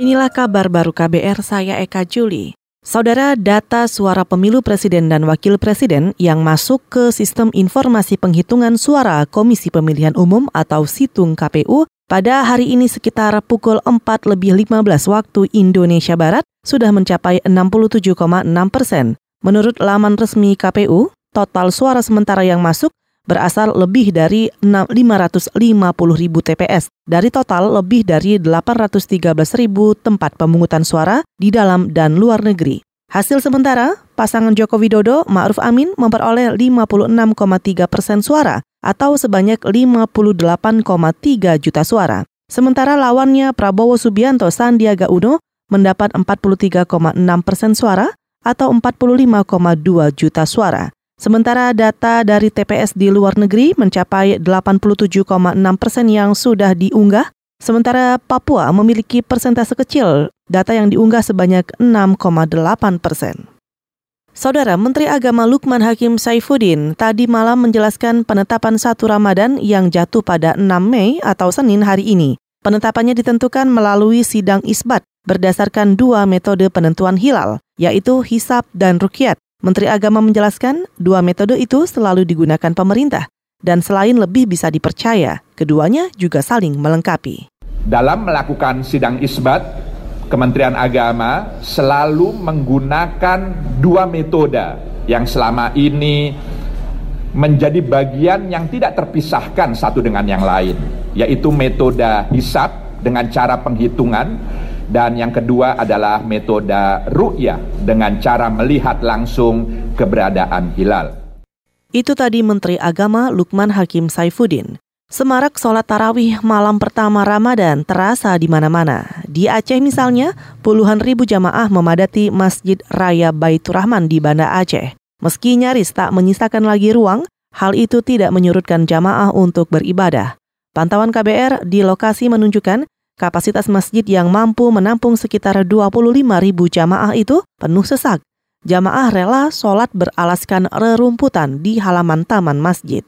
Inilah kabar baru KBR, saya Eka Juli. Saudara, data suara pemilu presiden dan wakil presiden yang masuk ke sistem informasi penghitungan suara Komisi Pemilihan Umum atau Situng KPU pada hari ini sekitar pukul 4 lebih 15 waktu Indonesia Barat sudah mencapai 67,6 persen. Menurut laman resmi KPU, total suara sementara yang masuk berasal lebih dari 550 ribu TPS dari total lebih dari 813 ribu tempat pemungutan suara di dalam dan luar negeri. Hasil sementara, pasangan Joko Widodo Ma'ruf Amin memperoleh 56,3 persen suara atau sebanyak 58,3 juta suara. Sementara lawannya Prabowo Subianto Sandiaga Uno mendapat 43,6 persen suara atau 45,2 juta suara. Sementara data dari TPS di luar negeri mencapai 87,6 persen yang sudah diunggah, sementara Papua memiliki persentase kecil, data yang diunggah sebanyak 6,8 persen. Saudara Menteri Agama Lukman Hakim Saifuddin tadi malam menjelaskan penetapan satu Ramadan yang jatuh pada 6 Mei atau Senin hari ini. Penetapannya ditentukan melalui sidang isbat berdasarkan dua metode penentuan hilal, yaitu hisab dan rukyat. Menteri Agama menjelaskan, dua metode itu selalu digunakan pemerintah, dan selain lebih bisa dipercaya, keduanya juga saling melengkapi. Dalam melakukan sidang isbat, Kementerian Agama selalu menggunakan dua metode yang selama ini menjadi bagian yang tidak terpisahkan satu dengan yang lain, yaitu metode hisab dengan cara penghitungan dan yang kedua adalah metode ru'yah dengan cara melihat langsung keberadaan hilal. Itu tadi Menteri Agama Lukman Hakim Saifuddin. Semarak sholat tarawih malam pertama Ramadan terasa di mana-mana. Di Aceh misalnya, puluhan ribu jamaah memadati Masjid Raya Baitur Rahman di Banda Aceh. Meski nyaris tak menyisakan lagi ruang, hal itu tidak menyurutkan jamaah untuk beribadah. Pantauan KBR di lokasi menunjukkan Kapasitas masjid yang mampu menampung sekitar 25 ribu jamaah itu penuh sesak. Jamaah rela sholat beralaskan rerumputan di halaman taman masjid.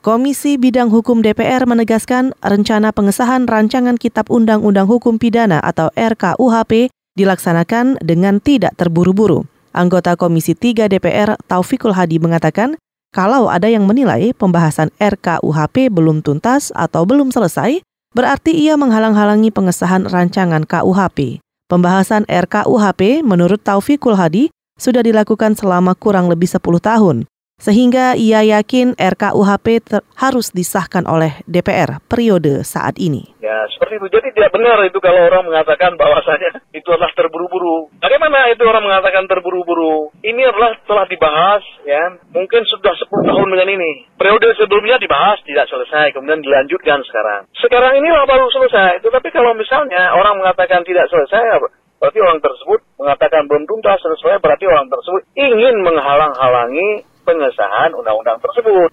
Komisi Bidang Hukum DPR menegaskan rencana pengesahan rancangan Kitab Undang-Undang Hukum Pidana atau RKUHP dilaksanakan dengan tidak terburu-buru. Anggota Komisi 3 DPR Taufikul Hadi mengatakan, kalau ada yang menilai pembahasan RKUHP belum tuntas atau belum selesai, berarti ia menghalang-halangi pengesahan rancangan KUHP. Pembahasan RKUHP menurut Taufikul Hadi sudah dilakukan selama kurang lebih 10 tahun sehingga ia yakin RKUHP harus disahkan oleh DPR periode saat ini. Ya, seperti itu. Jadi tidak benar itu kalau orang mengatakan bahwasanya itu adalah terburu-buru. Bagaimana itu orang mengatakan terburu-buru? Ini adalah telah dibahas ya, mungkin sudah 10 tahun dengan ini. Periode sebelumnya dibahas tidak selesai, kemudian dilanjutkan sekarang. Sekarang inilah baru selesai. Tetapi kalau misalnya orang mengatakan tidak selesai, berarti orang tersebut mengatakan belum tuntas selesai, berarti orang tersebut ingin menghalang-halangi pengesahan undang-undang tersebut.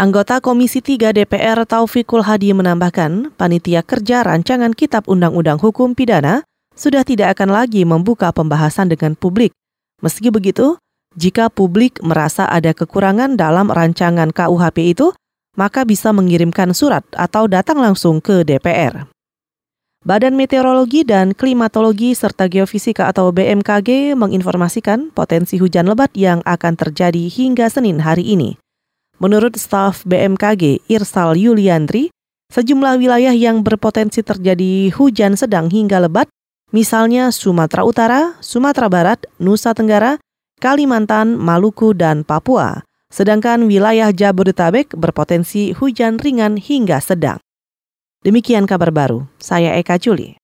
Anggota Komisi 3 DPR Taufikul Hadi menambahkan, panitia kerja rancangan Kitab Undang-Undang Hukum Pidana sudah tidak akan lagi membuka pembahasan dengan publik. Meski begitu, jika publik merasa ada kekurangan dalam rancangan KUHP itu, maka bisa mengirimkan surat atau datang langsung ke DPR. Badan Meteorologi dan Klimatologi serta Geofisika atau BMKG menginformasikan potensi hujan lebat yang akan terjadi hingga Senin hari ini. Menurut staf BMKG Irsal Yuliandri, sejumlah wilayah yang berpotensi terjadi hujan sedang hingga lebat, misalnya Sumatera Utara, Sumatera Barat, Nusa Tenggara, Kalimantan, Maluku, dan Papua. Sedangkan wilayah Jabodetabek berpotensi hujan ringan hingga sedang. Demikian kabar baru, saya Eka Juli.